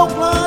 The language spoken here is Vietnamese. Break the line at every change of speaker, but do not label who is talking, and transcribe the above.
lúc lớn